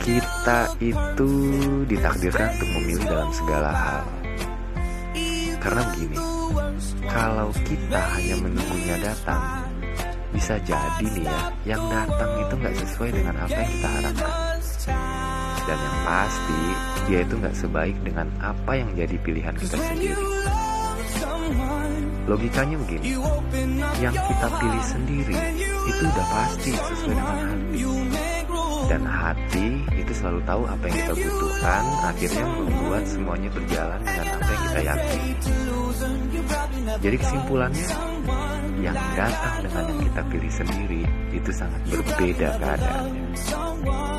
kita itu ditakdirkan untuk memilih dalam segala hal. Karena begini, kalau kita hanya menunggunya datang, bisa jadi nih ya, yang datang itu nggak sesuai dengan apa yang kita harapkan. Dan yang pasti, dia itu nggak sebaik dengan apa yang jadi pilihan kita sendiri. Logikanya begini, yang kita pilih sendiri itu udah pasti sesuai dengan. Dan hati itu selalu tahu apa yang kita butuhkan, akhirnya membuat semuanya berjalan dengan apa yang kita yakini. Jadi kesimpulannya, yang datang dengan yang kita pilih sendiri itu sangat berbeda keadaannya.